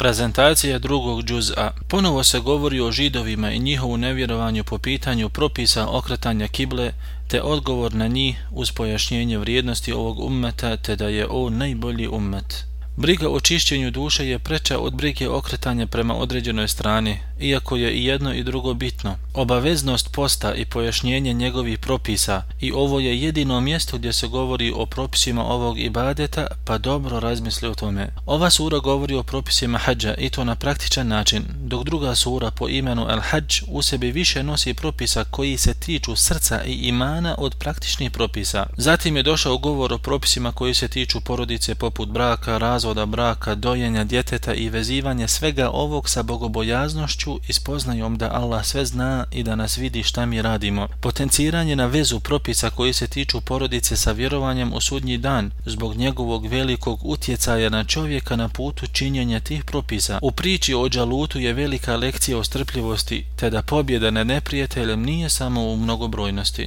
Prezentacija drugog džuz'a. Ponovo se govori o židovima i njihovu nevjerovanju po pitanju propisa okretanja kible, te odgovor na njih uz pojašnjenje vrijednosti ovog ummeta, te da je on najbolji ummet. Briga o čišćenju duše je preča od brige okretanja prema određenoj strani, iako je i jedno i drugo bitno. Obaveznost posta i pojašnjenje njegovih propisa i ovo je jedino mjesto gdje se govori o propisima ovog ibadeta, pa dobro razmisli o tome. Ova sura govori o propisima hađa i to na praktičan način, dok druga sura po imenu Al-Hajj u sebi više nosi propisa koji se tiču srca i imana od praktičnih propisa. Zatim je došao govor o propisima koji se tiču porodice poput braka, razvoda braka, dojenja djeteta i vezivanje svega ovog sa bogobojaznošću i spoznajom da Allah sve zna i da nas vidi šta mi radimo. Potenciranje na vezu propisa koji se tiču porodice sa vjerovanjem u sudnji dan zbog njegovog velikog utjecaja na čovjeka na putu činjenja tih propisa. U priči o Đalutu je velika lekcija o strpljivosti te da pobjeda nad neprijateljem nije samo u mnogobrojnosti.